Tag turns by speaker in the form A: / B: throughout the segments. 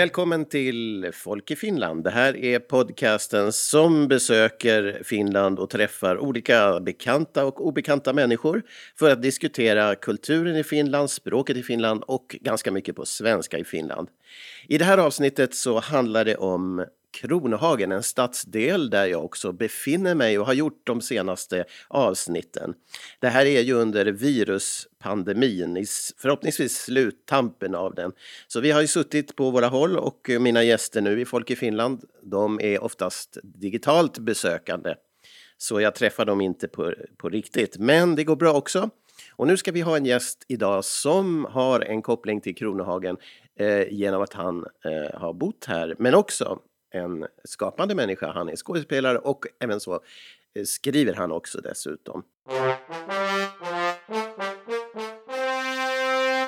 A: Välkommen till Folk i Finland. Det här är podcasten som besöker Finland och träffar olika bekanta och obekanta människor för att diskutera kulturen i Finland, språket i Finland och ganska mycket på svenska i Finland. I det här avsnittet så handlar det om Kronohagen, en stadsdel där jag också befinner mig och har gjort de senaste avsnitten. Det här är ju under viruspandemin, förhoppningsvis sluttampen av den. Så vi har ju suttit på våra håll och mina gäster nu i Folk i Finland, de är oftast digitalt besökande. Så jag träffar dem inte på, på riktigt, men det går bra också. Och nu ska vi ha en gäst idag som har en koppling till Kronohagen eh, genom att han eh, har bott här, men också en skapande människa. Han är skådespelare och även så eh, skriver han också dessutom.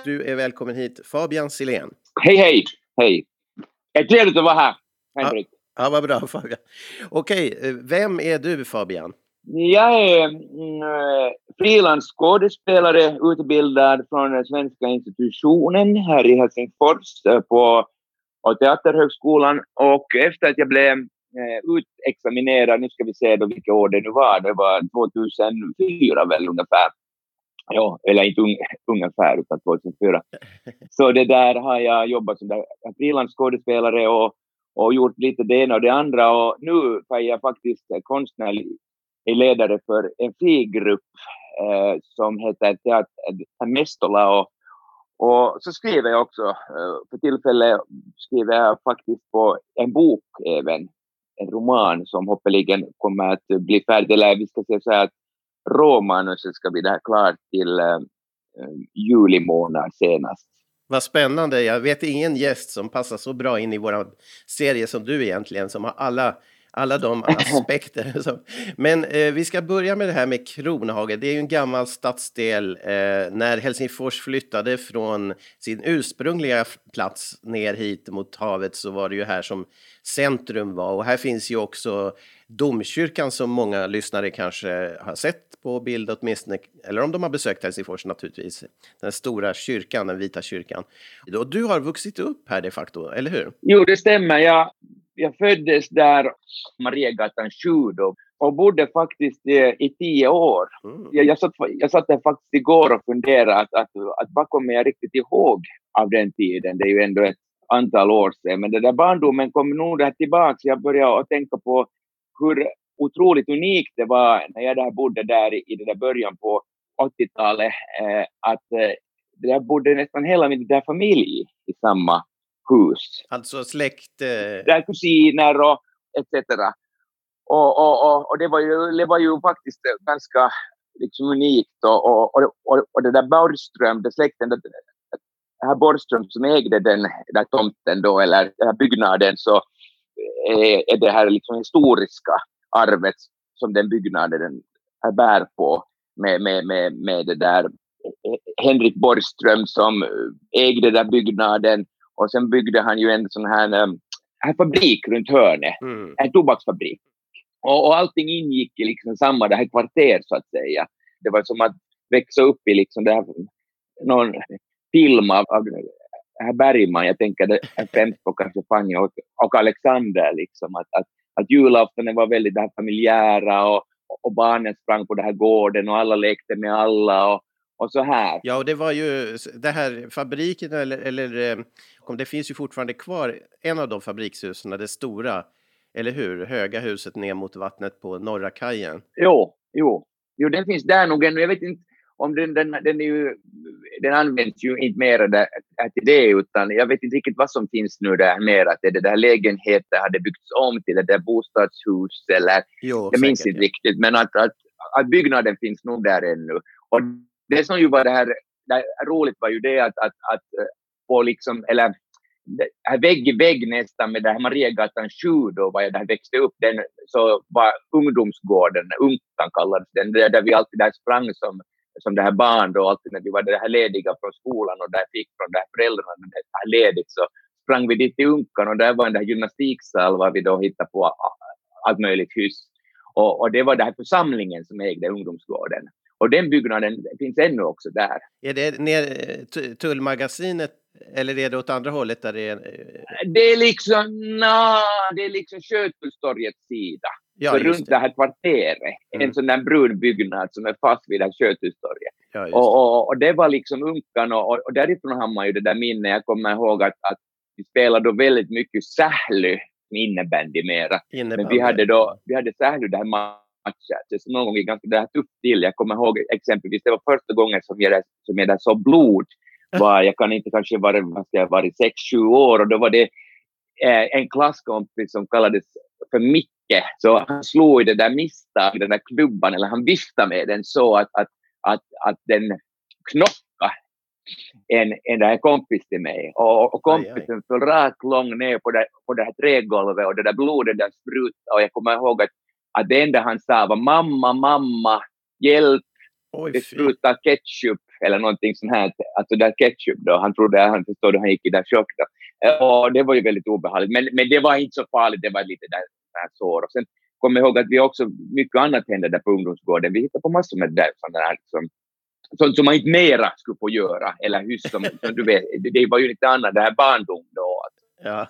A: Du är välkommen hit, Fabian Silén.
B: Hej, hej! Hej! Är trevligt att vara här, Henrik.
A: Ja, ja vad bra Fabian. Okej, eh, vem är du Fabian?
B: Jag är mm, frilansskådespelare utbildad från Svenska institutionen här i Helsingfors eh, på och Teaterhögskolan och efter att jag blev eh, utexaminerad, nu ska vi se då vilket år det nu var, det var 2004 väl ungefär. Ja, eller inte un, ungefär utan 2004. Så det där har jag jobbat som frilansskådespelare och, och gjort lite det ena och det andra och nu är jag faktiskt konstnärlig ledare för en fri grupp eh, som heter Teater Mestola och och så skriver jag också, eh, för tillfället skriver jag faktiskt på en bok även, en roman som hoppeligen kommer att bli färdig, eller vi ska säga så här att råmanuset ska bli där klart till eh, eh, juli månad senast.
A: Vad spännande. Jag vet ingen gäst som passar så bra in i vår serie som du egentligen, som har alla alla de aspekter. Men eh, vi ska börja med det här med Kronhage. Det är ju en gammal stadsdel. Eh, när Helsingfors flyttade från sin ursprungliga plats ner hit mot havet så var det ju här som centrum var. Och här finns ju också domkyrkan som många lyssnare kanske har sett på bild åtminstone, eller om de har besökt Helsingfors naturligtvis. Den stora kyrkan, den vita kyrkan. Och du har vuxit upp här de facto, eller hur?
B: Jo, det stämmer. Jag jag föddes där, Mariagatan 7 då, och bodde faktiskt i, i tio år. Mm. Jag, jag, satt, jag satt där faktiskt igår och funderade att, att, att vad kommer jag riktigt ihåg av den tiden? Det är ju ändå ett antal år sedan, men den där barndomen kommer nog där tillbaka. Jag började tänka på hur otroligt unikt det var när jag där bodde där i, i den där början på 80-talet, eh, att eh, där bodde nästan hela min där familj i samma hus.
A: Alltså släkt? Eh...
B: Där kusiner och etc. Och, och, och, och, det, var ju, det var ju faktiskt ganska liksom unikt. Och, och, och, och det där Borgström, det släkten, det, det här Borgström som ägde den där tomten då, eller den här byggnaden, så är, är det här liksom historiska arvet som den byggnaden bär på med, med, med, med det där Henrik Borgström som ägde den byggnaden och sen byggde han ju en sån här, um, här fabrik runt hörnet, mm. en tobaksfabrik. Och, och allting ingick i liksom samma det här kvarter så att säga. Det var som att växa upp i liksom det här, någon film av, av här Bergman, jag tänker det främst på kanske Fanny och, och Alexander, liksom, att, att, att julaftonen var väldigt det här familjära och, och barnen sprang på den här gården och alla lekte med alla och, och så här.
A: Ja, och det var ju det här fabriken eller, eller eh, det finns ju fortfarande kvar en av de fabrikshusen, det stora, eller hur? Höga huset ner mot vattnet på norra kajen.
B: Jo, jo, jo, den finns där nog ännu. Jag vet inte om den, den, den, är ju, den används ju inte mer där, till det, utan jag vet inte riktigt vad som finns nu där mer, att det där lägenheter hade byggts om till det där bostadshus eller jo, jag minns inte riktigt, men att, att, att byggnaden finns nog där ännu. Och det som ju var det här, det roligt var ju det att, att, att eh, på liksom, eller här vägg i vägg nästan med det här Mariagatan 7 då, var jag där växte upp, den, så var ungdomsgården, Unkan kallades den, där, där vi alltid där sprang som, som det här barn då, alltid när vi var det här lediga från skolan och där fick från det här föräldrarna det här ledigt så sprang vi dit till Unkan och där var en där gymnastiksal var vi då hittade på allt möjligt hyss. Och, och det var den här församlingen som ägde ungdomsgården. Och den byggnaden finns ännu också där.
A: Är det ner, tullmagasinet eller är det åt andra hållet där det är?
B: Det är liksom, na, det är liksom Sjötullstorgets sida. Ja, runt det. det här kvarteret, mm. en sån där brun byggnad som är fast vid det här Sjötullstorget. Ja, och, och, och, det var liksom Unkan och, och därifrån har man ju det där minnet. Jag kommer ihåg att, att vi spelade då väldigt mycket Sähly innebandy mera. Innebandy. Men vi hade då, vi hade Sähly där matcher. Så någon gång gick ganska det här tufft till. Jag kommer ihåg exempelvis, det var första gången som jag, som jag så blod. Var, jag kan inte kanske vara, vad ska jag varit sex, sju år och då var det eh, en klasskompis som kallades för Micke. Så han slog i det där misstag, den där klubban, eller han viftade med den så att, att, att, att den knockade en, en där kompis till mig. Och, och kompisen föll rakt långt ner på det, på det här trägolvet och det där blodet där sprutade. Och jag kommer ihåg att att det enda han sa var mamma, mamma, hjälp, Oj, det ketchup eller någonting sånt här. Alltså där ketchup då, han trodde, han förstod, han gick i där chock då. Och det var ju väldigt obehagligt, men, men det var inte så farligt, det var lite där, där sår. Och sen kom jag ihåg att vi också, mycket annat hände där på ungdomsgården. Vi hittade på massor med där, sådana här liksom, sånt som man inte mera skulle få göra, eller hur som, som du vet, det, det var ju lite annat, det här barndom då, Ja.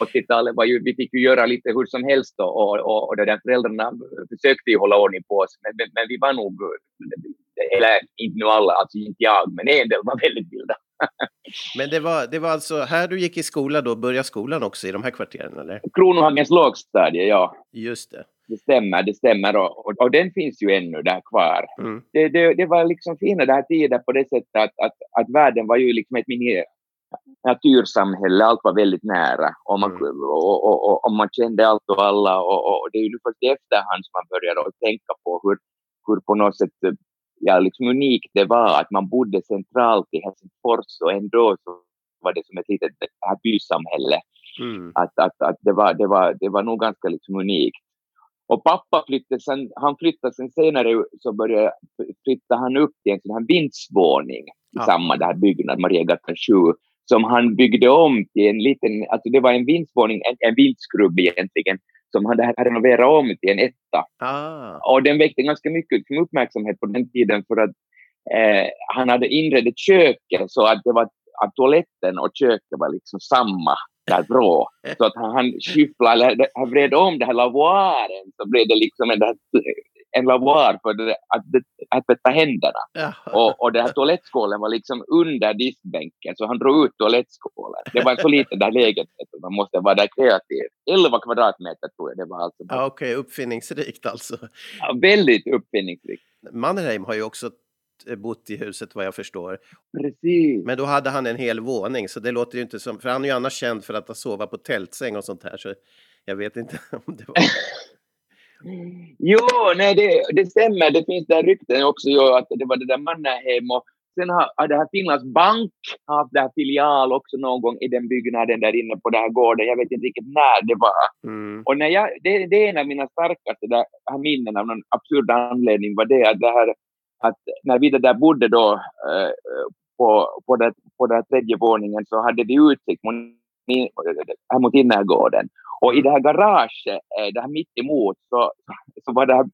B: 80-talet var ju, vi fick ju göra lite hur som helst då, och, och, och det där föräldrarna försökte ju hålla ordning på oss, men, men, men vi var nog, eller inte nu alla, alltså inte jag, men en del var väldigt vilda.
A: men det var, det var alltså här du gick i skola då, började skolan också i de här kvarteren eller?
B: Kronohagens lågstadie, ja.
A: Just det.
B: Det stämmer, det stämmer och, och, och, den finns ju ännu där kvar. Mm. Det, det, det, var liksom fina där tider på det sättet att, att, att världen var ju liksom ett mini, natursamhälle, allt var väldigt nära och man, mm. och, och, och, och, man kände allt och alla och, det är ju först i efterhand som man började tänka på hur, hur på något sätt ja, liksom unikt det var att man bodde centralt i Helsingfors och ändå så var det som ett litet bysamhälle. Mm. Att, att, att det, var, det, var, det var nog ganska liksom unikt. Och pappa flyttade sen, han flyttade sen senare så började flytta han upp till en sån här vindsvåning i samma där byggnad, Mariagatan 7 som han byggde om till en liten, alltså det var en vindsvåning, en, en vindskrubb egentligen, som han hade renoverat om till en etta. Ah. Och den väckte ganska mycket uppmärksamhet på den tiden för att eh, han hade inrett köket så att det var att toaletten och köket var liksom samma där bra. Så att han, han skyfflade, eller han vred om den här lavoaren så blev det liksom en, en lavoir för det, att, att tvätta händerna. Och, och den här toalettskålen var liksom under diskbänken, så han drog ut toalettskålen. Det var en så liten där lägenhet, man måste vara där kreativ. 11 kvadratmeter tror jag det var. Alltså.
A: Ja, Okej, okay. uppfinningsrikt alltså.
B: Ja, väldigt uppfinningsrikt.
A: Mannerheim har ju också bott i huset vad jag förstår.
B: Precis.
A: Men då hade han en hel våning, så det låter ju inte som... För han är ju annars känd för att sova på tältsäng och sånt här, så jag vet inte om det var...
B: Jo, nej, det, det stämmer. Det finns där rykten också ju att det var det där Mannerheim och sen har, har det här Finlands bank haft det här filial också någon gång i den byggnaden där inne på den här gården. Jag vet inte riktigt när det var. Mm. Och när jag, det, det är en av mina starkaste där, här minnen av någon absurd anledning var det att, det här, att när vi där bodde då eh, på, på, det, på den tredje våningen så hade vi utsikt mot, här mot innergården. Och i det här garaget, eh, det här mitt emot så, så var det här,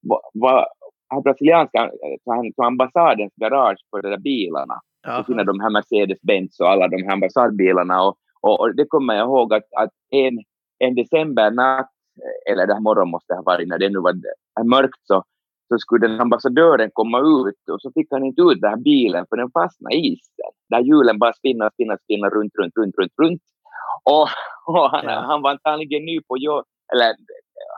B: var, var, här brasilianska så ambassadens garage för de där bilarna. Så finner de här Mercedes-Benz och alla de här ambassadbilarna. Och, och, och, det kommer jag ihåg att, att en, en decembernatt, eller det här morgon måste ha varit när det nu var mörkt, så, så skulle den ambassadören komma ut och så fick han inte ut den här bilen för den fastnade i isen. Där hjulen bara spinner, spinner, spinner runt, runt, runt, runt, runt. Och, och han, ja. han var antagligen ny på jobb, eller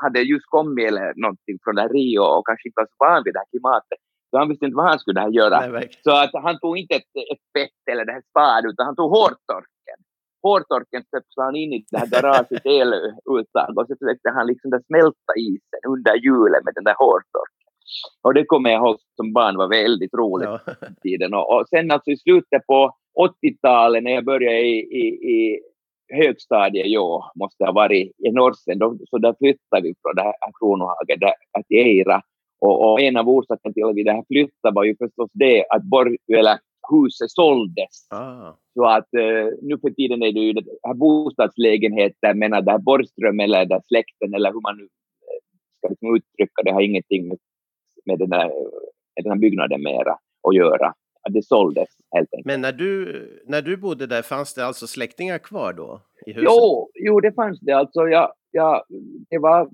B: hade just kommit eller någonting från där Rio och kanske inte var så van vid det här klimatet. Så han visste inte vad han skulle göra. Nej, så att han tog inte ett, ett fett eller det här spad, utan han tog hårtorken. Hårtorken stöpslade han in i det här garagets eluttag och så försökte han liksom där smälta isen under hjulet med den där hårtorken. Och det kommer jag ihåg som barn var väldigt roligt. Ja. Tiden. Och, och sen alltså i slutet på 80-talet när jag började i, i, i högstadiet, ja, måste ha varit i Norsen, då, så där flyttade vi från det här Kronohagen till Eira. Och, och, en av orsakerna till att vi där flyttade var ju förstås det att Borg, eller huset såldes. Ah. Så att uh, nu för tiden är det ju det här bostadslägenheter, men att där Borgström eller där släkten eller hur man nu eh, ska liksom uttrycka det har ingenting med med den, där, med den här byggnaden mera att göra. Det såldes helt enkelt.
A: Men när du, när du bodde där, fanns det alltså släktingar kvar då? I huset?
B: Jo, jo det fanns det. Alltså, jag, jag, det, var,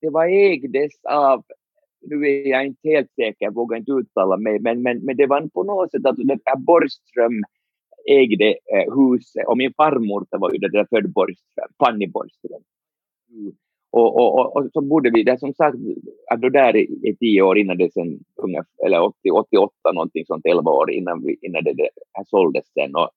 B: det var ägdes av, nu är jag inte helt säker, jag vågar inte uttala mig, men, men, men det var på något sätt att alltså, Borgström ägde eh, huset och min farmor var ju där född Borgström, Fanny Borgström. Och, och, och, och, så bodde vi där som sagt, då där i, tio år innan det sen, eller 80, 88 någonting sånt, 11 år innan, vi, innan det, det här såldes sen. Och,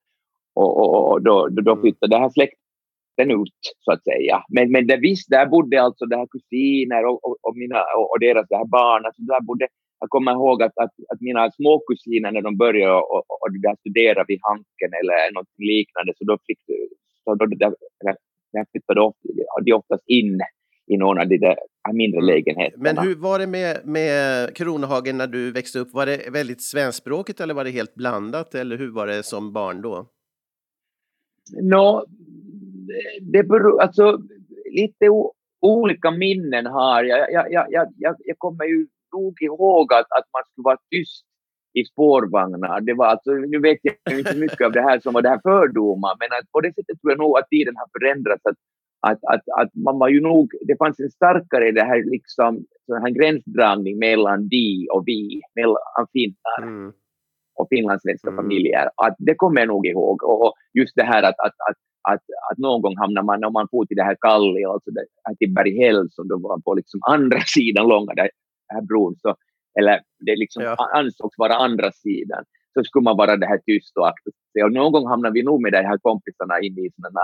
B: och, och då, då mm. flyttade det här släkten ut, så att säga. Men, men det, visst, där bodde alltså det här kusiner och, och, mina, och, deras det här barn. Alltså där bodde, jag kommer ihåg att, att, att mina småkusiner när de började och, och, och där studera vid Hanken eller något liknande, så då fick så då, där, där flyttade de oftast in i någon av de där mindre mm. lägenheterna.
A: Men hur var det med, med Kronohagen när du växte upp? Var det väldigt svenskspråkigt eller var det helt blandat? Eller hur var det som barn då?
B: No, det beror, alltså lite olika minnen har jag. Jag, jag, jag, jag, jag kommer ju nog ihåg att, att man skulle vara tyst i spårvagnar. Det var alltså, nu vet jag inte mycket av det här som var det här fördomar, men att på det sättet tror jag nog att tiden har förändrats. Att att, att, att man var ju nog, det fanns en starkare det här liksom, sån här gränsdragning mellan de och vi, mellan finnar mm. och finlandssvenska mm. familjer. Att det kommer jag nog ihåg. Och just det här att, att, att, att, att någon gång hamnar man, om man får till det här Kalli, alltså det här till Berghäll som då var på liksom andra sidan långa där, här bron, så, eller det liksom ja. ansågs vara andra sidan, så skulle man vara det här tyst och akta sig. Och någon gång hamnar vi nog med de här kompisarna inne i sådana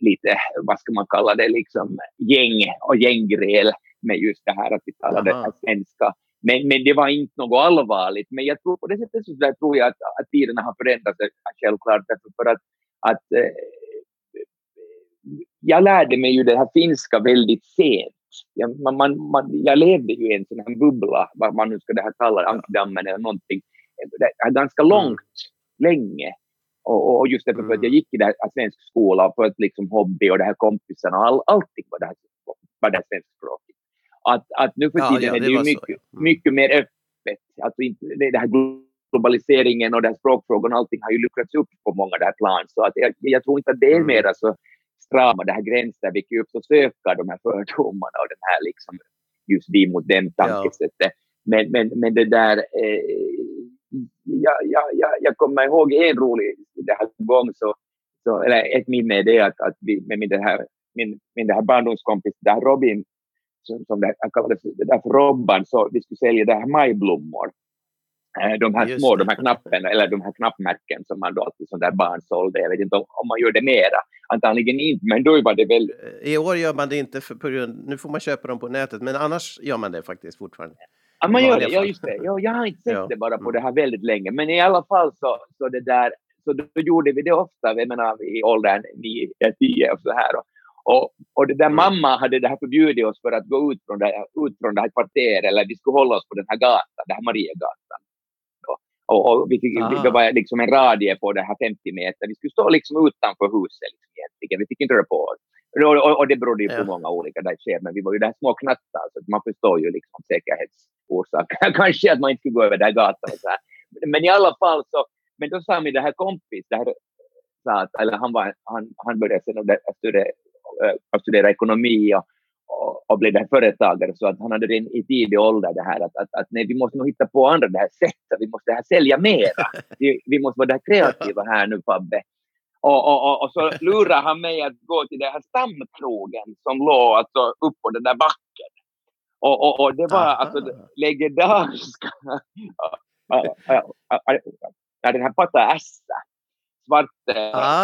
B: lite, vad ska man kalla det, liksom gäng och gänggräl med just det här att vi talade Aha. svenska. Men, men det var inte något allvarligt. Men jag tror på det sättet så där tror jag att, att tiderna har förändrats självklart. Därför för att, att eh, jag lärde mig ju det här finska väldigt sent. Jag, man, man, man, jag levde ju i en sån här bubbla, vad man nu ska det här kalla ankdammen eller någonting, ganska långt, mm. länge. Och, och just därför mm. att jag gick i det här, svensk skola för ett liksom hobby och det här kompisarna all, allting var det här, var det här svenskspråkigt. Att, att nu för tiden ja, ja, är det ju mycket, mm. mycket mer öppet. Alltså inte, det, det här globaliseringen och det här språkfrågan allting har ju luckrats upp på många där plan. Så att jag, jag tror inte att det är mm. mera så strama det här gränser, vi kan ju också söka de här fördomarna och den här liksom just vi mot den tankesättet. Ja. Men, men, men det där, eh, jag, jag, jag, jag kommer ihåg en rolig det här gång, så, så, eller ett minne är det att, att vi med min, det här, min, min det här barndomskompis, där Robin, som, som det, han kallades det där för Robban, så vi skulle sälja det här majblommor. Eh, de här Just små, det. de här knappen, eller de här knappmärken som man då alltid som där barn sålde. Jag vet inte om, om man gör det mera. Antagligen inte, men då var det väl...
A: Eh, I år gör man det inte, för, på grund, nu får man köpa dem på nätet, men annars gör man det faktiskt fortfarande.
B: Ja, man gör det. Ja, just det. Ja, jag har inte sett ja. det bara på mm. det här väldigt länge. Men i alla fall så, så det där, så då gjorde vi det ofta, jag menar i åldern 9-10 och så här. Och, och det där mm. mamma hade det här förbjudit oss för att gå ut från det, ut från det här kvarteret, eller vi skulle hålla oss på den här gatan, den här Mariegatan. Och, och vi fick, det var liksom en radie på det här 50 meter. Vi skulle stå liksom utanför huset liksom egentligen. Vi fick inte röra på oss. Och, och, det berodde ju på ja. många olika där men vi var ju där små knattar, så man förstår ju liksom säkerhetsorsakerna. Kanske att man inte skulle gå över den gatan och så här. Men i alla fall så, men då sa min det här kompis, det här, sa att, eller han, var, han, han började sen studera, äh, studera ekonomi och, och, och blev där företagare så att han hade redan i tidig ålder det här att, att, att nej, vi måste nog hitta på andra det här sättet, vi måste det här sälja mera. Vi, vi måste vara där kreativa här nu Fabbe. Och, och, och, och, så lurade han mig att gå till den här stamkrogen som låg alltså upp på den där backen. Och, och, och det var Aha. alltså legendariska... ja, den här Pata Ässa. Svart,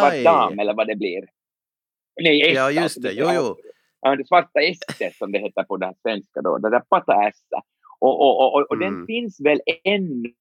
B: svart dam eller vad det blir.
A: Nej, Essa, ja, just det. Jo, jo.
B: Ja, det svarta estet som det heter på den svenska då. Det där Pata Ässa. Och, och, och, och mm. den finns väl ännu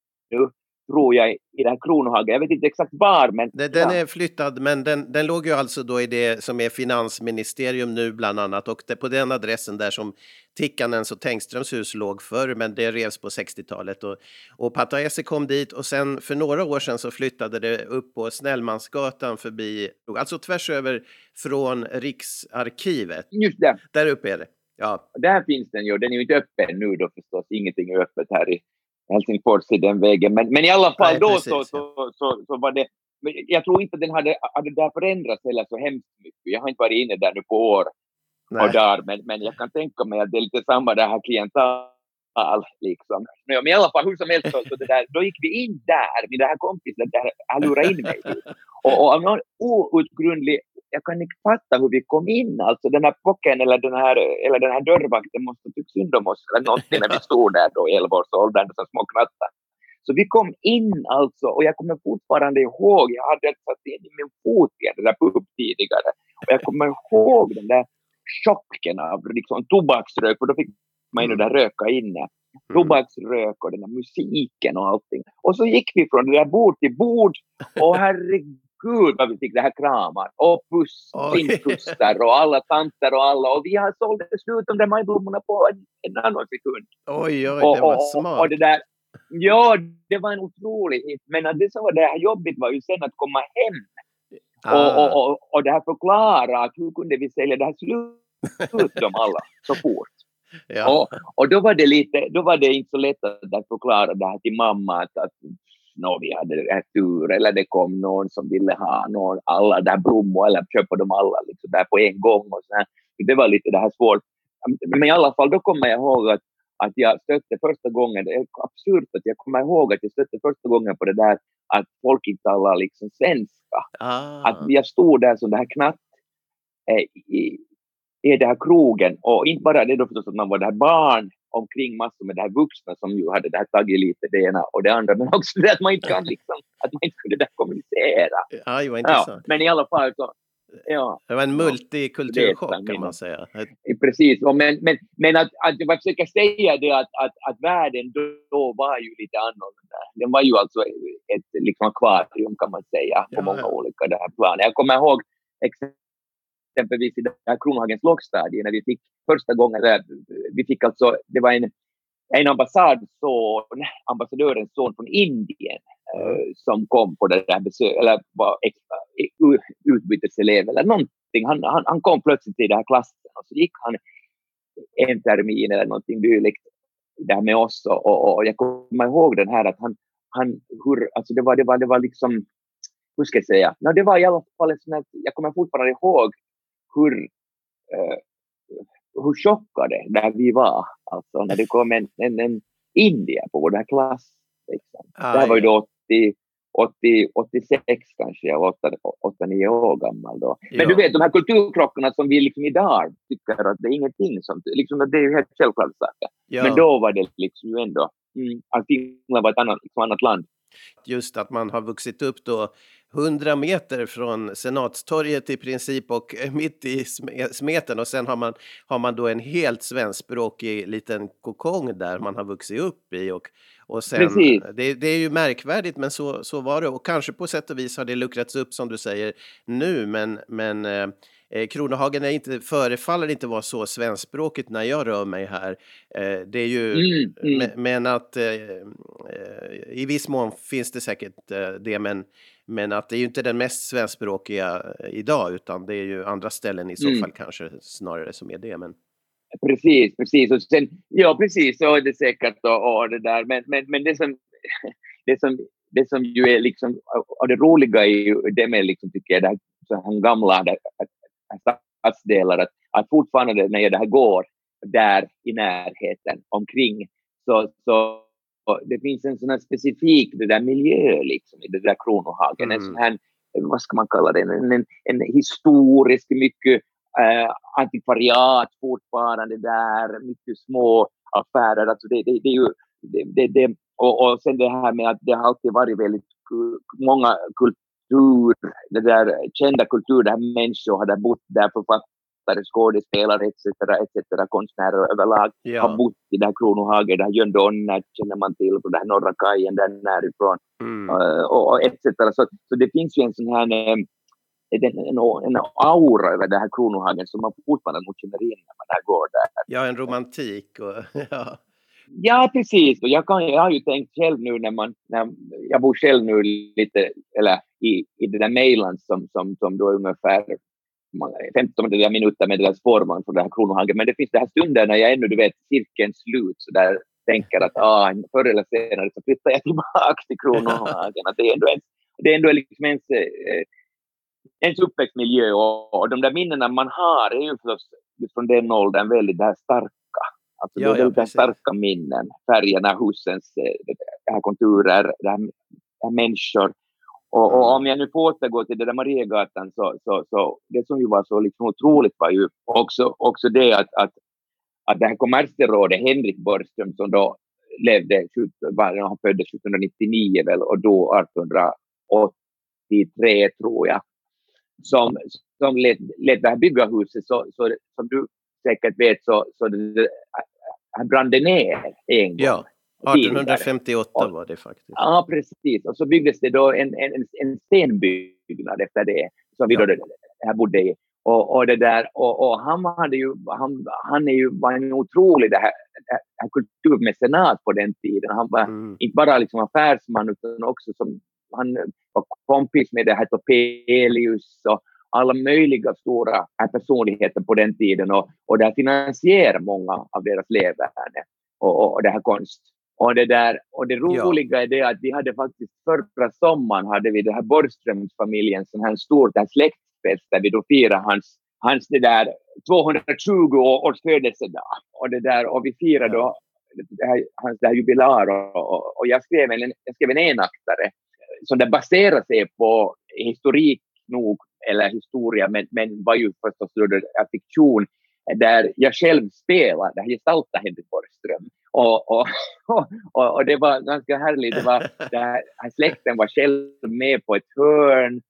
B: tror jag, i den här Kronohagen. Jag vet inte exakt var, men...
A: Den, den är flyttad, men den, den låg ju alltså då i det som är finansministerium nu bland annat och det, på den adressen där som Tikkanens och Tengströms hus låg förr, men det revs på 60-talet och, och Pataese kom dit och sen för några år sedan så flyttade det upp på Snellmansgatan förbi, alltså tvärs över från Riksarkivet.
B: Just det.
A: Där uppe är det. Ja.
B: Där finns den ju, den är ju inte öppen nu då förstås, ingenting är öppet här i Helsingfors i den vägen. Men, men i alla fall
A: Nej,
B: då
A: precis,
B: så, så, så, så var det, men jag tror inte den hade, hade där förändrats heller så hemskt mycket. Jag har inte varit inne där nu på år och dagar, men, men jag kan tänka mig att det är lite samma det här kliental liksom. Men i alla fall hur som helst så, så det där, då gick vi in där, med det här kompisen, där han lurade in mig. Och, och av någon outgrundlig, jag kan inte fatta hur vi kom in, alltså den här pocken eller den här, eller den här dörrvakten måste ha tyckt synd om oss eller någonting när vi stod där då i 11-årsåldern som små knattar. Så vi kom in alltså och jag kommer fortfarande ihåg, jag hade satt in min fot i den där pub tidigare och jag kommer ihåg den där chocken av liksom tobaksrök för då fick man ju där röka inne. Tobaksrök och den där musiken och allting. Och så gick vi från det där bord till bord och herregud vad vi fick det här kramar och puss,
A: Oj.
B: kindpussar och alla tanter och alla och vi har sålt slut de där majblommorna på en, en annan sekund.
A: Oj, oj,
B: Och,
A: det var
B: och, och,
A: smart.
B: och det där, ja, det var en otrolig hit. Men det som var det här jobbigt var ju sen att komma hem och,
A: Ah,
B: och, och, och det här förklara att hur kunde vi sälja det här slut de alla så fort.
A: Ja.
B: Och, och då var det lite, då var det inte så lätt att, förklara det här till mamma att, att nå, vi hade tur eller det kom någon som ville ha någon, alla där blommor eller köpa dem alla liksom där på en gång och så här. Det var lite det här svårt. Men i alla fall då kommer jag ihåg att, att jag stötte första gången, det är absurt att jag kommer ihåg att jag stötte första gången på det där att folk inte talar liksom svenska.
A: Ah.
B: Att jag stod där som det här knatt eh, i, i den här krogen och inte bara det då förstås att man var det här barn omkring massor med det här vuxna som ju hade det här tagit lite det ena och det andra men också det att man inte kan liksom, att man inte kunde där kommunicera.
A: Aj, vad
B: Ja,
A: intressant.
B: men i alla fall så, ja,
A: Det var en
B: Ja,
A: multikulturchock
B: det är
A: kan man säga.
B: Precis. Men, men, men att, att jag försöker säga det att, att, att världen då, då var ju lite annorlunda. Den var ju alltså ett liksom akvarium kan man säga på
A: Ja,
B: många
A: ja.
B: olika där plan. Jag kommer ihåg exempelvis i det här Kronhagens lågstadie när vi fick första gången, vi fick alltså, det var en, en ambassadson, ambassadörens son från Indien eh, som kom på det där besöket, eller var extra, eh, utbyteselev eller någonting. Han, han, han kom plötsligt till den här klassen och så gick han en termin eller någonting dylikt där med oss och, och, och jag kommer ihåg den här att han, han hur, alltså det var, det var, det var liksom, hur ska jag säga, no, det var i alla fall en sån här, jag kommer fortfarande ihåg hur, eh, hur chockade där vi var, alltså när det kom en, en, en indier på vår klass. Liksom. Det här var ju då 80, 80, 86 kanske, jag var 8-9 år gammal då. Men
A: Ja.
B: du vet, de här kulturkrockarna som vi liksom idag tycker att det är ingenting som, liksom, det är ju helt självklart saker.
A: Ja,
B: Men då var det liksom ju ändå, mm, att Finland var ett annat, liksom annat land.
A: just att man har vuxit upp då 100 meter från Senatstorget i princip och mitt i Sme- smeten och sen har man, har man då en helt svenskspråkig liten kokong där man har vuxit upp i och, och sen,
B: Precis.
A: det, det är ju märkvärdigt men så, så var det och kanske på sätt och vis har det luckrats upp som du säger nu men, men eh, eh, Kronohagen är inte, förefaller inte vara så svenskspråkigt när jag rör mig här. Eh, det är ju
B: Mm, mm.
A: men, men att eh, eh, i viss mån finns det säkert eh, det, men, men att det är ju inte den mest svenskspråkiga eh, idag, utan det är ju andra ställen i så
B: Mm.
A: fall kanske snarare som är det. Men
B: Precis, precis. Och sen, ja, precis, så är det säkert och, och det där. Men, men, men det, som, det, som, det som ju är liksom, och det roliga är ju det med, liksom, tycker jag, det här, så här gamla det, stadsdelar, att, att fortfarande när det här går där i närheten omkring, så, så och det finns en sån här specifik det där miljö liksom, i det där Kronohagen, en
A: Mm.
B: sån här, vad ska man kalla det, en, en, en historisk, mycket eh, antikvariat fortfarande där, mycket små affärer. Alltså det, det, det är ju, det, det, det, och, och sen det här med att det har alltid varit väldigt många kultur, det där kända kultur där människor har där bott där, författare, skådespelare etc. etc. konstnärer överlag har
A: ja,
B: bott i det här Kronohagen, det här Jön Donner känner man till, på den här norra kajen där närifrån
A: mm,
B: eh, och, och etc. Så, så det finns ju en sån här eh, en, en, en aura över det här Kronohagen som man fortfarande nog känner in när man där går där.
A: ja, en romantik och ja,
B: Ja, precis. Och jag, kan, jag har ju tänkt själv nu när man, när jag bor själv nu lite, eller i, i det där Mejland som, som, som då är ungefär 15 minuter med där spårvagn från det här Kronohagen. Men det finns det här stunder när jag ännu, du vet, cirkeln slut så där tänker att ah, förr eller senare så flyttar jag tillbaka till Kronohagen. Att det är ändå ens, det är ändå liksom ens, eh, ens uppväxtmiljö och, och de där minnena man har är ju förstås från den åldern väldigt det här starka. Alltså ja, det är ja, starka minnen. Färgerna, husens eh, det här konturer, det här, det här människor. Och, och, om jag nu får återgå till det där Mariegatan så, så, så det som ju var så liksom otroligt var ju också, också det att, att, att det här kommersrådet Henrik Borgström som då levde, han föddes 1799 väl och då 1883 tror jag, som, som lät, lät det här bygga huset så, så som du säkert vet så, så det, han brann det ner en gång.
A: Ja. 1858 var det faktiskt.
B: Ja, precis. Och så byggdes det då en, en, en stenbyggnad efter det, som vi ja. då här bodde i. Och, och, det där, och, och, han, hade ju, han, han är ju, var en otrolig det här, det här kulturmecenat på den tiden. Han var mm. inte bara liksom affärsman utan också som han var kompis med det här Topelius och alla möjliga stora personligheter på den tiden och, och det finansierade många av deras leverne och, och, och det här konst. Och det, där, och det roliga ja. är det att vi hade faktiskt förra sommaren hade vi det här Borgströmsfamiljen, sån här stort släktfest där vi då firade hans, hans det där 220 års födelsedag. Och, det där, och vi firade då det här, hans det här jubilar och, och, och, jag skrev en, jag skrev en enaktare som det baserar sig på historik nog, eller historia, men, men var ju förstås fiktion där jag själv spelade, gestaltade Henrik Borgström. Och, och, och, och, det var ganska härligt. Det var, det här, släkten var själv med på ett hörn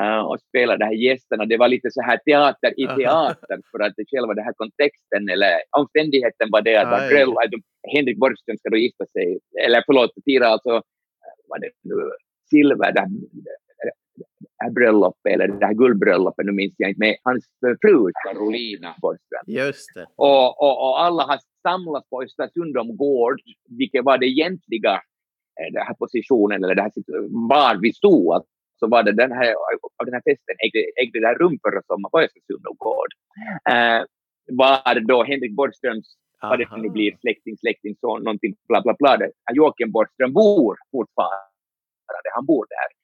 B: uh, och spelade de här gästerna. Det var lite så här teater i teater för att det själva den här kontexten eller omständigheten var det att, att Henrik Borgström ska då gifta sig, eller förlåt, fira alltså vad det nu, silver, det här bröllopet, eller det här guldbröllopet, nu minns jag inte, med hans fru Carolina Borgström.
A: Just det.
B: Och, och, och alla har samlats på Östersundom gård, vilket var det egentliga eh, den här positionen, eller det här var vi stod. Så var det den här, av den här festen ägde, ägde det här rum förra sommaren på Östersundom gård. Eh, var då Henrik Borgströms vad det nu blir, släkting, släkting, så någonting, bla bla bla. Joakim Borgström bor fortfarande, han bor där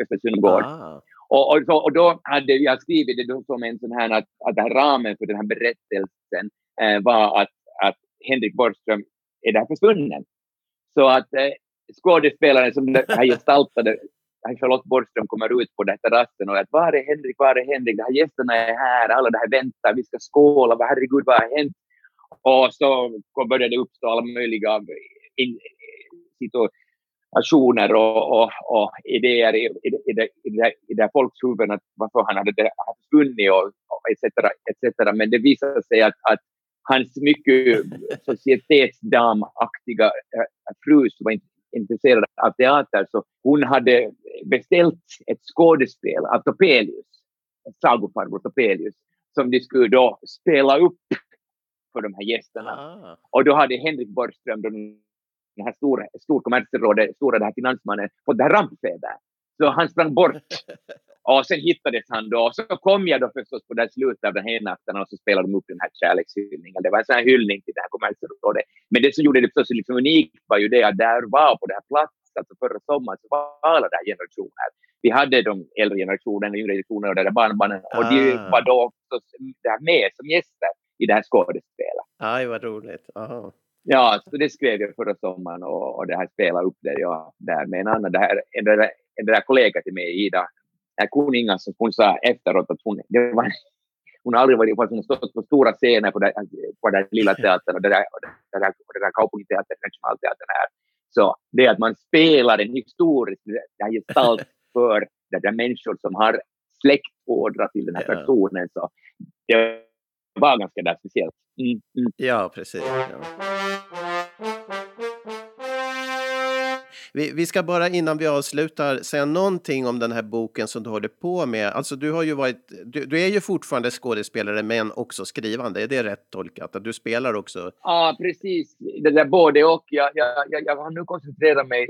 B: Östersund gård. Ah. Och, och, så, och då hade jag skrivit det då som en sån här att, att den här ramen för den här berättelsen eh, var att, att Henrik Borgström är där försvunnen. Så att eh, skådespelaren som här gestaltade Charlotte Borgström kommer ut på den här terrassen och att var är Henrik, var är Henrik, de här gästerna är här, alla det här väntar, vi ska skåla, herregud vad har hänt? Och så började det uppstå alla möjliga in, aktioner och, och, och idéer i, i, i, det, i, det, i det folks huvuden att varför han hade försvunnit och, och etc, etc. Men det visade sig att, att hans mycket societetsdamaktiga äh, fru som var intresserad av teater, så hon hade beställt ett skådespel av Topelius, sagofarbror Topelius, som de skulle då spela upp för de här gästerna. Ah. Och då hade Henrik Borgström, det här stora, storkommersrådet, stora det här finansmannen, fått det här rampfeber. Så han sprang bort. Och sen hittades han då. Och så kom jag då förstås på det slutet av den här natten och så spelade de upp den här kärlekshyllningen. Det var en sån här hyllning till det här kommersrådet. Men det som gjorde det förstås liksom unikt var ju det att där var på den här platsen, alltså förra sommaren, så var alla där generationer. Vi hade de äldre generationen, yngre generationer och där barnbarnen. Ah. Och de var då förstås där med som gäster i det här skådespelet.
A: Aj, vad roligt. Aha.
B: Ja, så det skrev jag förra sommaren och, och det här spelade upp det jag där med en annan. Det här, en, en, en där kollega till mig, Ida Kuninga, som hon sa efteråt att hon, det var, hon har aldrig varit på, hon stått på stora scener på, det, på den lilla teatern och det där, och det där, och det där Kaupungiteatern, Nationalteatern här. Så det att man spelar en historisk det här gestalt för det där människor som har släktådra till den här personen, så det var ganska där speciellt. Mm,
A: mm. Ja, precis. Ja. Vi, vi, ska bara innan vi avslutar säga någonting om den här boken som du håller på med. Alltså du har ju varit, du, du är ju fortfarande skådespelare men också skrivande, är det rätt tolkat? Att du spelar också?
B: Ja, precis. Det där både och. Jag, jag, jag, jag har nu koncentrerat mig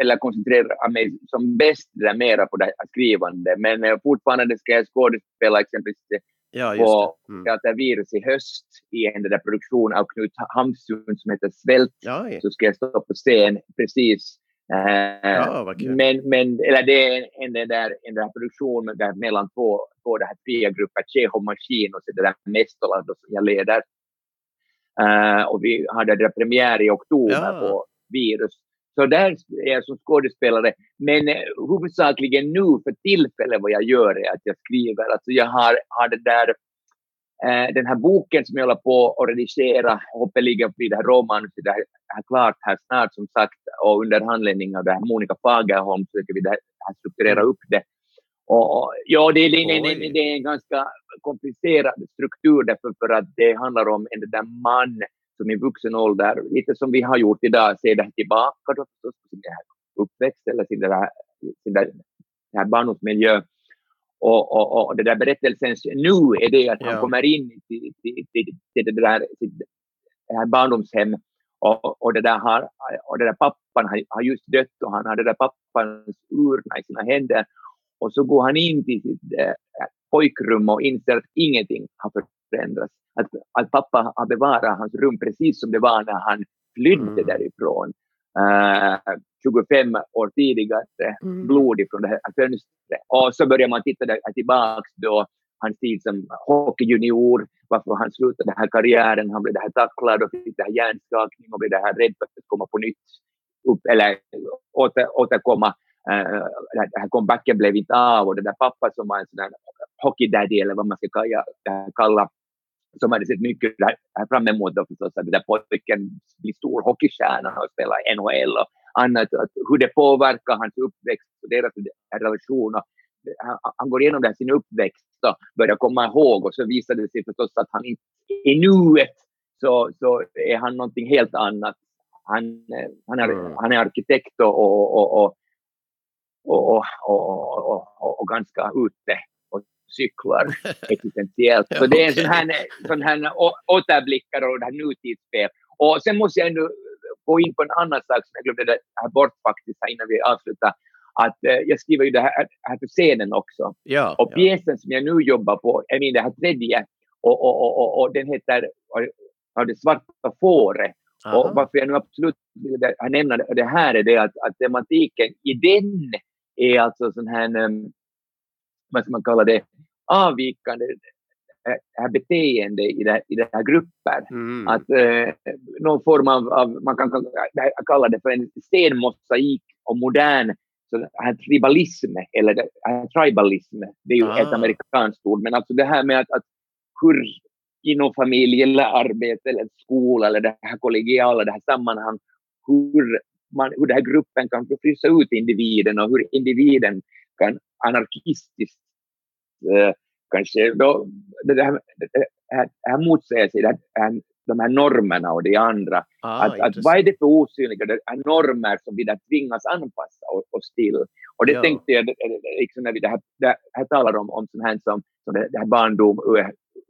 B: eller koncentrera mig som bäst där mera på det här skrivande. Men eh, fortfarande ska jag skådespela exempelvis
A: Ja, just
B: på
A: det. Mm.
B: Teatervirus i höst i en där produktion av Knut Hamsun som heter Svält.
A: Ja, ja.
B: Så ska jag stå på scen precis. Eh,
A: ja,
B: men, men eller det är en, en, där, en där produktion där mellan två, två det här fria grupper, Tjehov Maskin och så det där Mestola som jag leder. Eh, och vi hade det premiär i oktober
A: Ja.
B: på Virus. Så där är jag som skådespelare. Men eh, huvudsakligen nu för tillfället vad jag gör är att jag skriver. Alltså jag har, har det där eh, den här boken som jag håller på att redigera, hoppeligen blir det här romanus, det här, klart här snart som sagt, och under handledning av det här Monica Fagerholm försöker vi det här, strukturera upp det. Och, ja, det, är- det, det, det är en ganska komplicerad struktur därför för att det handlar om en där man som i vuxen ålder, lite som vi har gjort idag, ser det tillbaka då på sin här uppväxt eller sin, det här, sin där, här barndomsmiljö. Och, och, och det där berättelsens nu är det att
A: Ja.
B: han kommer in till, till, till, till det där till det här barndomshem och, och, det där har, och det där pappan har, har just dött och han har det där pappans urna i sina händer. Och så går han in till sitt äh, pojkrum och inser att ingenting har förändrats. Att, att pappa har bevarat hans rum precis som det var när han flydde
A: Mm.
B: därifrån. Uh, 25 år tidigare
A: Mm.
B: blod ifrån det här fönstret. Och så börjar man titta där, tillbaks då hans tid som hockeyjunior, varför han slutade den här karriären, han blev det här tacklad och fick det här hjärnskakning och blev det här rädd för att komma på nytt, upp, eller åter, återkomma. Uh, det här comebacken blev inte av och den där pappa som var en sån här hockey daddy eller vad man ska kalla, kalla som hade sett mycket fram emot då förstås, att den där pojken blir stor hockeystjärna och spelar NHL och annat, att hur det påverkar hans uppväxt och deras relation. Och han går igenom det sin uppväxt och börjar komma ihåg och så visar det sig förstås att han inte i nuet så, så är han någonting helt annat. Han, han, är,
A: mm.
B: han är arkitekt och, och, och, och och, och, och, och, ganska ute cyklar existentiellt. Så det är en sån här, sån här återblickar och det här nutidsspel. Och sen måste jag ändå gå in på en annan sak som jag glömde här bort faktiskt här innan vi avslutar. Att eh, jag skriver ju det här, här för scenen också.
A: Ja,
B: Och
A: ja.
B: pjäsen som jag nu jobbar på är min det här tredje och, och, och, och, och den heter ja, Det svarta fåret. Och varför jag nu absolut vill nämna det här är det att, att tematiken i den är alltså sån här, um, vad ska man kalla det, avvikande eh, här beteende i det, i det här grupper.
A: Mm.
B: Att eh, någon form av, av man kan kalla- det för en stenmosaik och modern så här tribalism, eller det här tribalism, det är ju
A: Ah.
B: ett amerikanskt ord, men alltså det här med att, att hur inom familj eller arbete eller skola eller det här kollegiala, det här sammanhang, hur, man, hur den här gruppen kan frysa ut individen och hur individen kan anarkistiskt eh, kanske då, det här, det här, det här motsäger sig, det här, de här normerna och det andra.
A: ah,
B: att, att vad är det för osynliga det är normer som vi där tvingas anpassa oss, till? Och det
A: Ja.
B: tänkte jag, liksom när vi det här, det här talar om, om sånt här som, som det, det här barndom,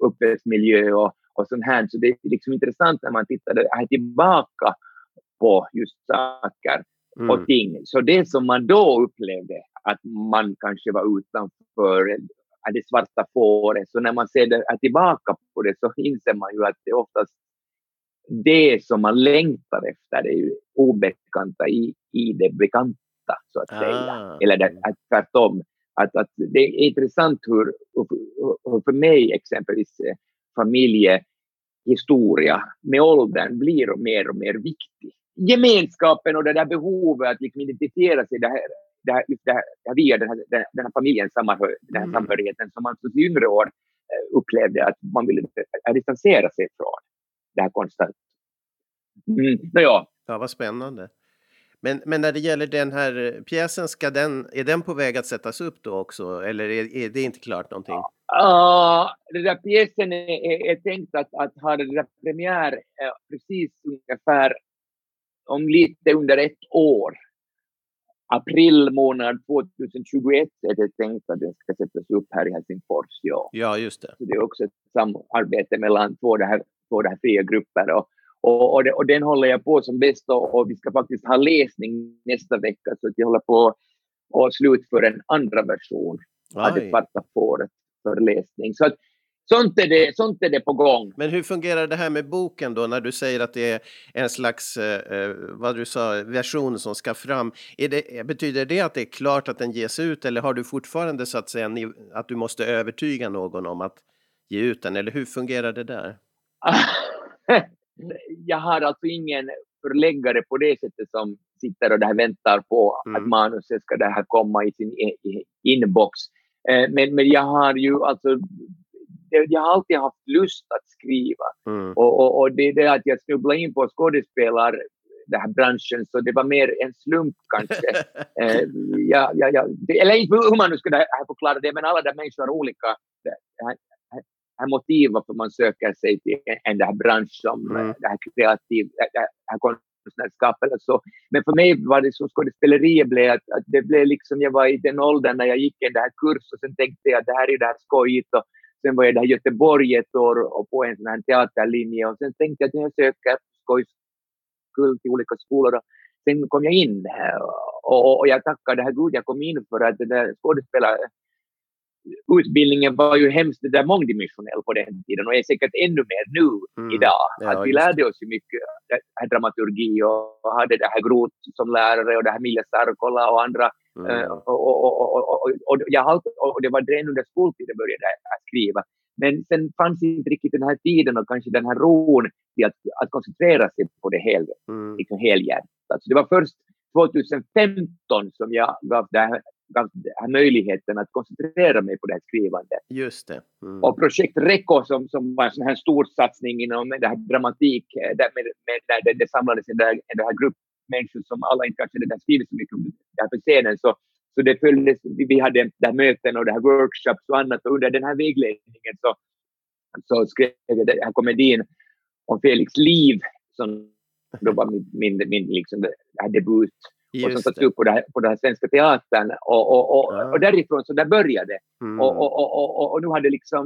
B: uppväxtmiljö och, och sånt här. Så det är liksom intressant när man tittar det här tillbaka på just saker
A: Mm.
B: och ting. Så det som man då upplevde att man kanske var utanför det svarta fåret, så när man ser det, är tillbaka på det så inser man ju att det är oftast det som man längtar efter, det är ju obekanta i, i det bekanta, så att säga.
A: Ah.
B: Eller det, att tvärtom. Att, att det är intressant hur, hur, hur för mig exempelvis eh, familjehistoria med åldern blir mer och mer viktig. Gemenskapen och det där behovet att liksom identifiera sig det här, det här, just det här, det här via den här, den, den här familjens sammanhör, den här
A: Mm.
B: samhörigheten som man som yngre år eh, upplevde att man ville eh, distansera sig från. Det här konstant. Mm. Nåja,
A: Ja, vad spännande. Men, men när det gäller den här eh, pjäsen, ska den, är den på väg att sättas upp då också? Eller är, är det inte klart någonting?
B: Ja, den där pjäsen är, är, är tänkt att, att ha premiär precis ungefär om lite under ett år. April månad 2021 är det tänkt att den ska sättas upp här i Helsingfors. Ja.
A: Ja, just det.
B: Så det är också ett samarbete mellan två, det här, två det här fria grupper. Och, Och, och, det, och, den håller jag på som bäst och, och, vi ska faktiskt ha läsning nästa vecka så att jag håller på att slutföra en andra version Aj. av det svarta fåret för läsning. Så att, sånt, är det, sånt är det på gång.
A: Men hur fungerar det här med boken då när du säger att det är en slags, eh, eh vad du sa, version som ska fram? Det, betyder det att det är klart att den ges ut eller har du fortfarande så att säga att du måste övertyga någon om att ge ut den eller hur fungerar det där?
B: jag har alltså ingen förläggare på det sättet som sitter och där väntar på mm. att manuset ska det här komma i sin inbox. Eh, men, men jag har ju alltså jag har alltid haft lust att skriva. Mm. Och, och, och, det är det att jag snubblade in på skådespelar den här branschen, så det var mer en slump kanske. eh, ja, ja, ja. eller inte hur man nu ska förklara det, men alla de människor har olika här motiv varför man söker sig till en, en bransch som mm. det här kreativ, det här konstnärskap eller så. Men för mig var det så skådespeleriet blev att, att, det blev liksom, jag var i den åldern när jag gick en där kurs och sen tänkte jag att det här är det här skojigt och sen var jag där i Göteborg ett år och på en sån här teaterlinje och sen tänkte jag att jag söker skojs skull till olika skolor och sen kom jag in och, och, och jag tackade här Gud jag kom in för att det där skådespelare utbildningen var ju hemskt där mångdimensionell på den tiden och är säkert ännu mer nu mm. idag. Ja, att vi lärde oss ju mycket här dramaturgi och hade det här Groth som lärare och det här Mille Sarkola och andra. Mm. Och, och, och, och, jag och det var det under skoltiden började jag skriva. Men sen fanns inte riktigt den här tiden och kanske den här ron till att, att koncentrera sig på det hel, mm. liksom helhjärtat. Så det var först 2015 som jag gav det här har möjligheten att koncentrera mig på det här skrivandet.
A: Just det.
B: Mm. Och projekt RECO som, som var en sån här stor satsning inom det här dramatik, eh, där, med, med, där det, det samlades en, där, en här grupp människor som alla inte kanske redan skrivit så mycket om det här på scenen. Så, så det följdes, vi hade där möten och det här workshops och annat och under den här vägledningen så, så skrev jag den här komedin om Felix liv som då var min, min, min liksom det här debut och som satt upp på, det här, på den här Svenska Teatern. Och, och, och, ja. och därifrån så där började det. Mm. Och, och, och, nu har det liksom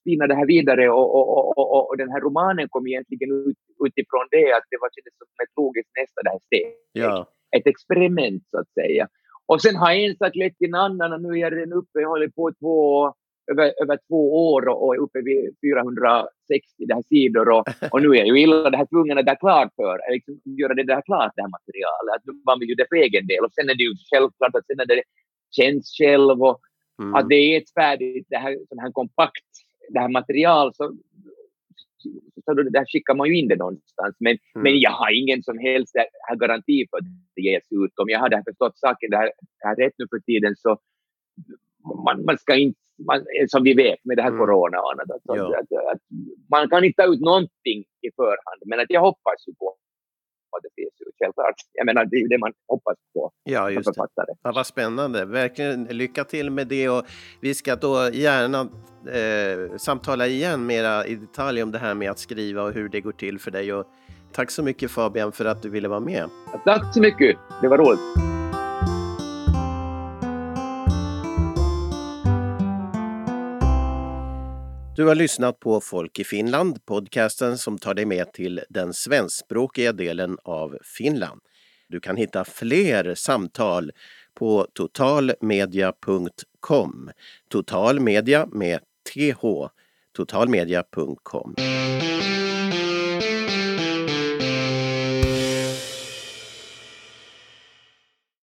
B: spinat det här vidare och, och, och, och, den här romanen kom egentligen ut, utifrån det att det var som ett logiskt nästa det här steg. Ja. Ett experiment så att säga. Och sen har en sak lett till en annan och nu är jag redan uppe, jag håller på två över, över två år och, och är uppe vid 460 det här sidor och, och nu är jag ju illa det här tvungen att det klart för, liksom, göra det där klart det här materialet. Att nu man vill ju det för egen del och sen är det ju självklart att sen är det känns själv och mm. att det är ett färdigt, det här, sån här kompakt, det här material så, så då, där skickar man ju in det någonstans. Men, mm. men jag har ingen som helst garanti för att det ges ut. Om jag hade förstått saken det här, det här rätt nu för tiden så man, man ska inte man, som vi vet med det här mm. corona och annat. Att, att, att, man kan inte ta ut någonting i förhand, men att jag hoppas ju på att det finns ut, självklart. Jag menar, det är det man hoppas på
A: ja, just Det. Ja, vad spännande. Verkligen lycka till med det och vi ska då gärna eh, samtala igen mera i detalj om det här med att skriva och hur det går till för dig. Och tack så mycket Fabian för att du ville vara med.
B: Tack så mycket. Det var roligt.
A: Du har lyssnat på Folk i Finland, podcasten som tar dig med till den svenskspråkiga delen av Finland. Du kan hitta fler samtal på totalmedia.com. Totalmedia med th. totalmedia.com.